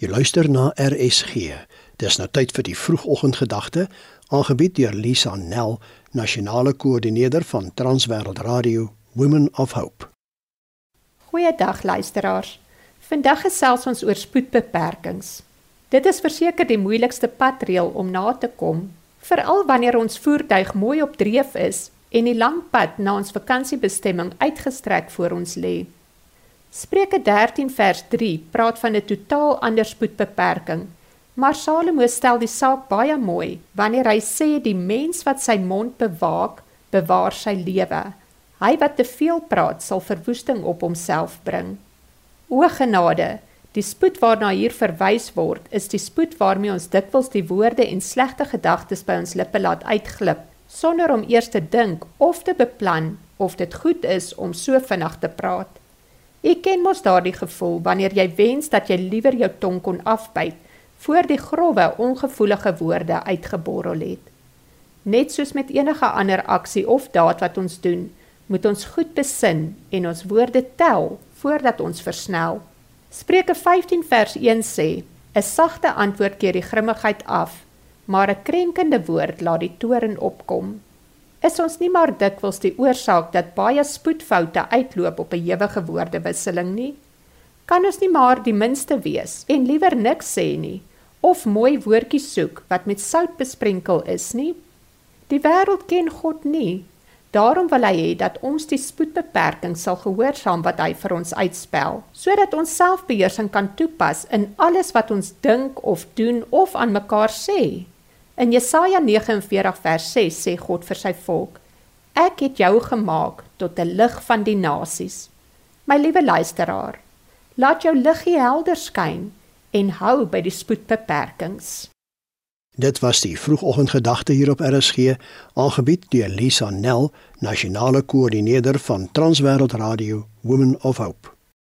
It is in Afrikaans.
Jy luister na RSG. Dis nou tyd vir die vroegoggendgedagte, aangebied deur Lisa Nel, nasionale koördineerder van Transwêreld Radio Women of Hope. Goeiedag luisteraars. Vandag gesels ons oor spoedbeperkings. Dit is verseker die moeilikste padreël om na te kom, veral wanneer ons voertuig mooi op dreef is en die lang pad na ons vakansiebestemming uitgestrek voor ons lê. Spreuke 13 vers 3 praat van 'n totaal ander spoedbeperking. Maar Salomo stel die saak baie mooi wanneer hy sê die mens wat sy mond bewaak, bewaar sy lewe. Hy wat te veel praat, sal verwoesting op homself bring. O genade, die spoed waarna hier verwys word, is die spoed waarmee ons dikwels die woorde en slegte gedagtes by ons lippe laat uitglip sonder om eers te dink of te beplan of dit goed is om so vinnig te praat. Ek ken mos daardie gevoel wanneer jy wens dat jy liewer jou tong kon afbyt voor die grouwe ongevoelige woorde uitgeborrel het. Net soos met enige ander aksie of daad wat ons doen, moet ons goed besin en ons woorde tel voordat ons versnel. Spreuke 15 vers 1 sê: "’n Sagte antwoord keer die grimmigheid af, maar 'n krenkende woord laat die toorn opkom." Is ons nie maar dikwels die oorsaak dat baie spoedfoute uitloop op 'n ewige woordewisseling nie? Kan ons nie maar die minste wees en liewer niks sê nie of mooi woordjies soek wat met sout besprenkel is nie? Die wêreld ken God nie. Daarom wil hy hê dat ons die spoedbeperking sal gehoorsaam wat hy vir ons uitspel, sodat ons selfbeheersing kan toepas in alles wat ons dink of doen of aan mekaar sê. In Jesaja 49 vers 6 sê God vir sy volk: Ek het jou gemaak tot 'n lig van die nasies. My liewe luisteraar, laat jou liggie helder skyn en hou by die spoedbeperkings. Dit was die vroegoggendgedagte hier op RSG, aangebied deur Lisa Nel, nasionale koördineerder van Transwêreld Radio Women of Hope.